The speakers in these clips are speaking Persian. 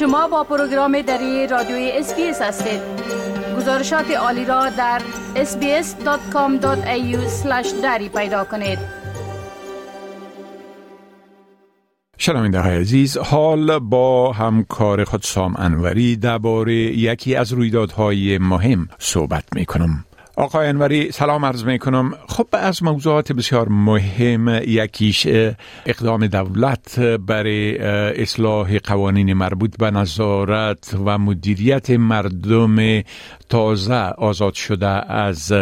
شما با پروگرام دری رادیوی SBS هستید گزارشات عالی را در sbs.com.au دری پیدا کنید شنونده های عزیز حال با همکار خود سام انوری درباره یکی از رویدادهای مهم صحبت می کنم. آقای انوری سلام عرض می کنم خب از موضوعات بسیار مهم یکیش اقدام دولت برای اصلاح قوانین مربوط به نظارت و مدیریت مردم تازه آزاد شده از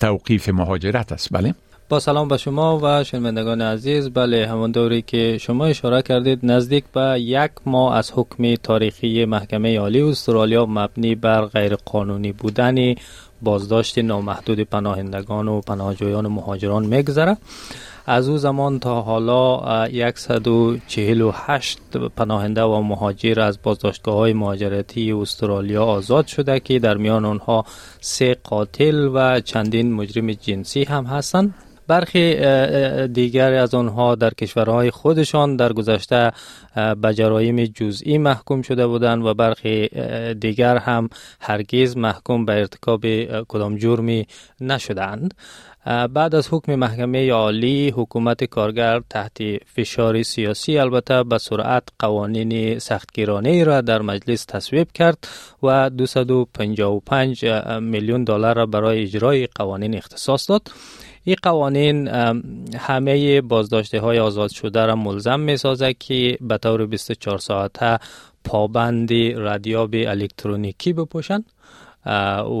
توقیف مهاجرت است بله؟ با سلام به شما و شنوندگان عزیز. بله همون دوری که شما اشاره کردید نزدیک به یک ماه از حکم تاریخی محکمه عالی استرالیا مبنی بر غیر قانونی بودن بازداشت نامحدود پناهندگان و پناهجویان مهاجران میگذره. از او زمان تا حالا 148 پناهنده و مهاجر از بازداشتگاه های مهاجرتی استرالیا آزاد شده که در میان آنها سه قاتل و چندین مجرم جنسی هم هستند. برخی دیگر از آنها در کشورهای خودشان در گذشته به جرایم جزئی محکوم شده بودند و برخی دیگر هم هرگز محکوم به ارتکاب کدام جرمی نشدند. بعد از حکم محکمه عالی حکومت کارگر تحت فشار سیاسی البته به سرعت قوانین سختگیرانه را در مجلس تصویب کرد و 255 میلیون دلار را برای اجرای قوانین اختصاص داد. این قوانین همه بازداشته های آزاد شده را ملزم می سازه که به طور 24 ساعته پابند ردیاب الکترونیکی بپوشند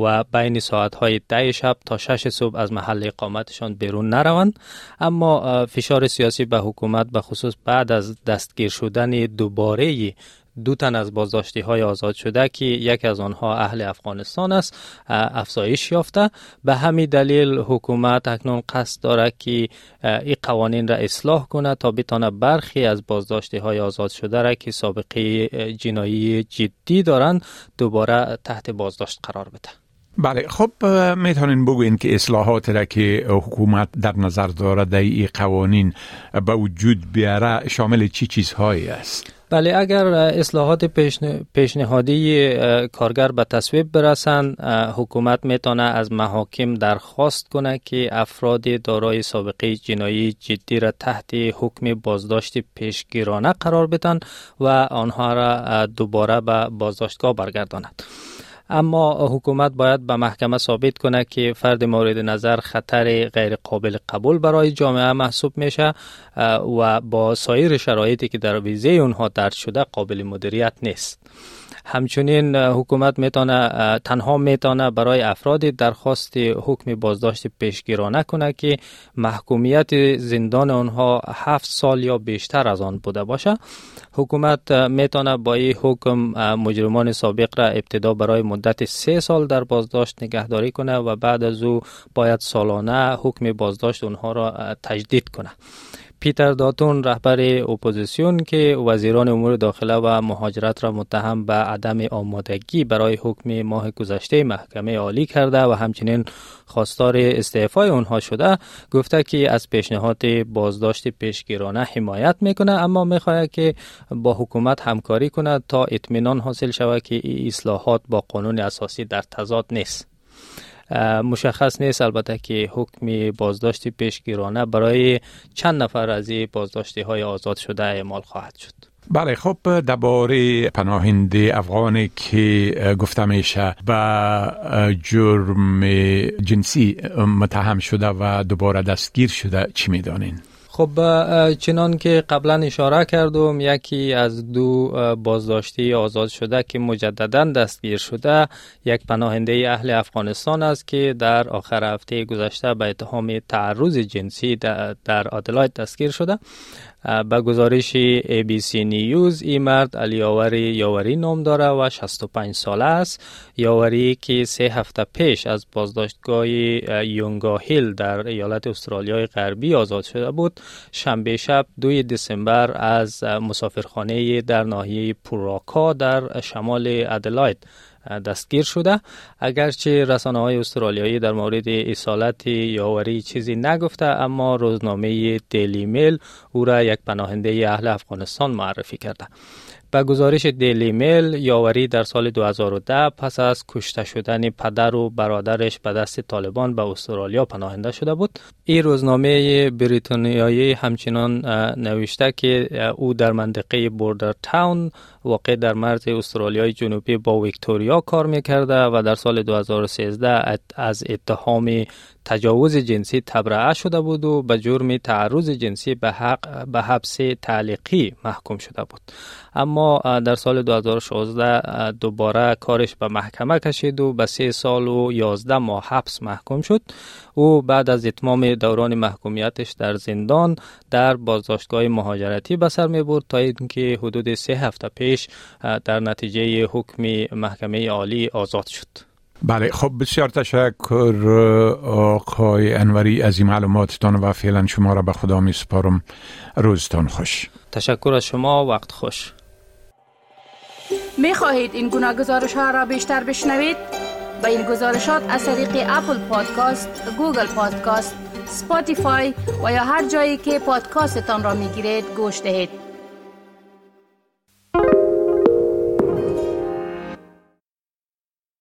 و بین ساعت های ده شب تا شش صبح از محل اقامتشان بیرون نروند. اما فشار سیاسی به حکومت به خصوص بعد از دستگیر شدن دوباره دو تن از بازداشتی های آزاد شده که یک از آنها اهل افغانستان است افزایش یافته به همین دلیل حکومت اکنون قصد دارد که این قوانین را اصلاح کنه تا بتانه برخی از بازداشتی های آزاد شده را که سابقه جنایی جدی دارند دوباره تحت بازداشت قرار بده بله خب می‌تونین بگوین که اصلاحات را که حکومت در نظر دارد در این قوانین به وجود بیاره شامل چی چیزهایی است؟ بله اگر اصلاحات پیشنهادی کارگر به تصویب برسند حکومت می‌تونه از محاکم درخواست کنه که افراد دارای سابقه جنایی جدی را تحت حکم بازداشت پیشگیرانه قرار بدن و آنها را دوباره به بازداشتگاه برگرداند. اما حکومت باید به محکمه ثابت کنه که فرد مورد نظر خطر غیر قابل قبول برای جامعه محسوب میشه و با سایر شرایطی که در ویزه اونها درد شده قابل مدیریت نیست. همچنین حکومت می‌تونه تنها می‌تونه برای افراد درخواست حکم بازداشت پیشگیرانه کنه که محکومیت زندان آنها هفت سال یا بیشتر از آن بوده باشه. حکومت می‌تونه با این حکم مجرمان سابق را ابتدا برای سه سال در بازداشت نگهداری کنه و بعد از او باید سالانه حکم بازداشت اونها را تجدید کنه. پیتر داتون رهبر اپوزیسیون که وزیران امور داخله و مهاجرت را متهم به عدم آمادگی برای حکم ماه گذشته محکمه عالی کرده و همچنین خواستار استعفای آنها شده گفته که از پیشنهاد بازداشت پیشگیرانه حمایت می‌کنه اما می‌خواهد که با حکومت همکاری کند تا اطمینان حاصل شود که این اصلاحات با قانون اساسی در تضاد نیست. مشخص نیست البته که حکم بازداشت پیشگیرانه برای چند نفر از این بازداشتی های آزاد شده اعمال خواهد شد بله خب درباره پناهنده افغانی که گفته میشه به جرم جنسی متهم شده و دوباره دستگیر شده چی می‌دانین؟ خب چنان که قبلا اشاره کردم یکی از دو بازداشتی آزاد شده که مجددا دستگیر شده یک پناهنده اهل افغانستان است که در آخر هفته گذشته به اتهام تعرض جنسی در آدلاید دستگیر شده. به گزارش ABC نیوز این مرد علیاوری یاوری نام داره و 65 ساله است. یاوری که سه هفته پیش از بازداشتگاه یونگا هیل در ایالت استرالیای غربی آزاد شده بود. شنبه شب دوی دسامبر از مسافرخانه در ناحیه پوراکا در شمال ادلاید دستگیر شده. اگرچه رسانه های استرالیایی در مورد اصالت یاوری چیزی نگفته اما روزنامه دیلی میل او را یک پناهنده اهل افغانستان معرفی کرده. به گزارش دیلی میل یاوری در سال 2010 پس از کشته شدن پدر و برادرش به دست طالبان به استرالیا پناهنده شده بود. این روزنامه بریتانیایی همچنان نوشته که او در منطقه بوردر تاون واقع در مرز استرالیای جنوبی با ویکتوریا کار می‌کرده و در سال 2013 از اتهام تجاوز جنسی تبرعه شده بود و به جرم تعرض جنسی به, حق به حبس تعلیقی محکوم شده بود. اما در سال 2016 دوباره کارش به محکمه کشید و به سه سال و 11 ماه حبس محکوم شد. او بعد از اتمام دوران محکومیتش در زندان در بازداشتگاه مهاجرتی به سر می برد تا اینکه حدود سه هفته پیش در نتیجه حکم محکمه عالی آزاد شد بله خب بسیار تشکر آقای انوری از این معلوماتتان و فعلا شما را به خدا می سپارم روزتان خوش تشکر از شما وقت خوش می خواهید این گناه گزارش ها را بیشتر بشنوید؟ با این گزارشات از طریق اپل پادکاست، گوگل پادکاست، سپاتیفای و یا هر جایی که پادکاستتان را می گیرید گوش دهید.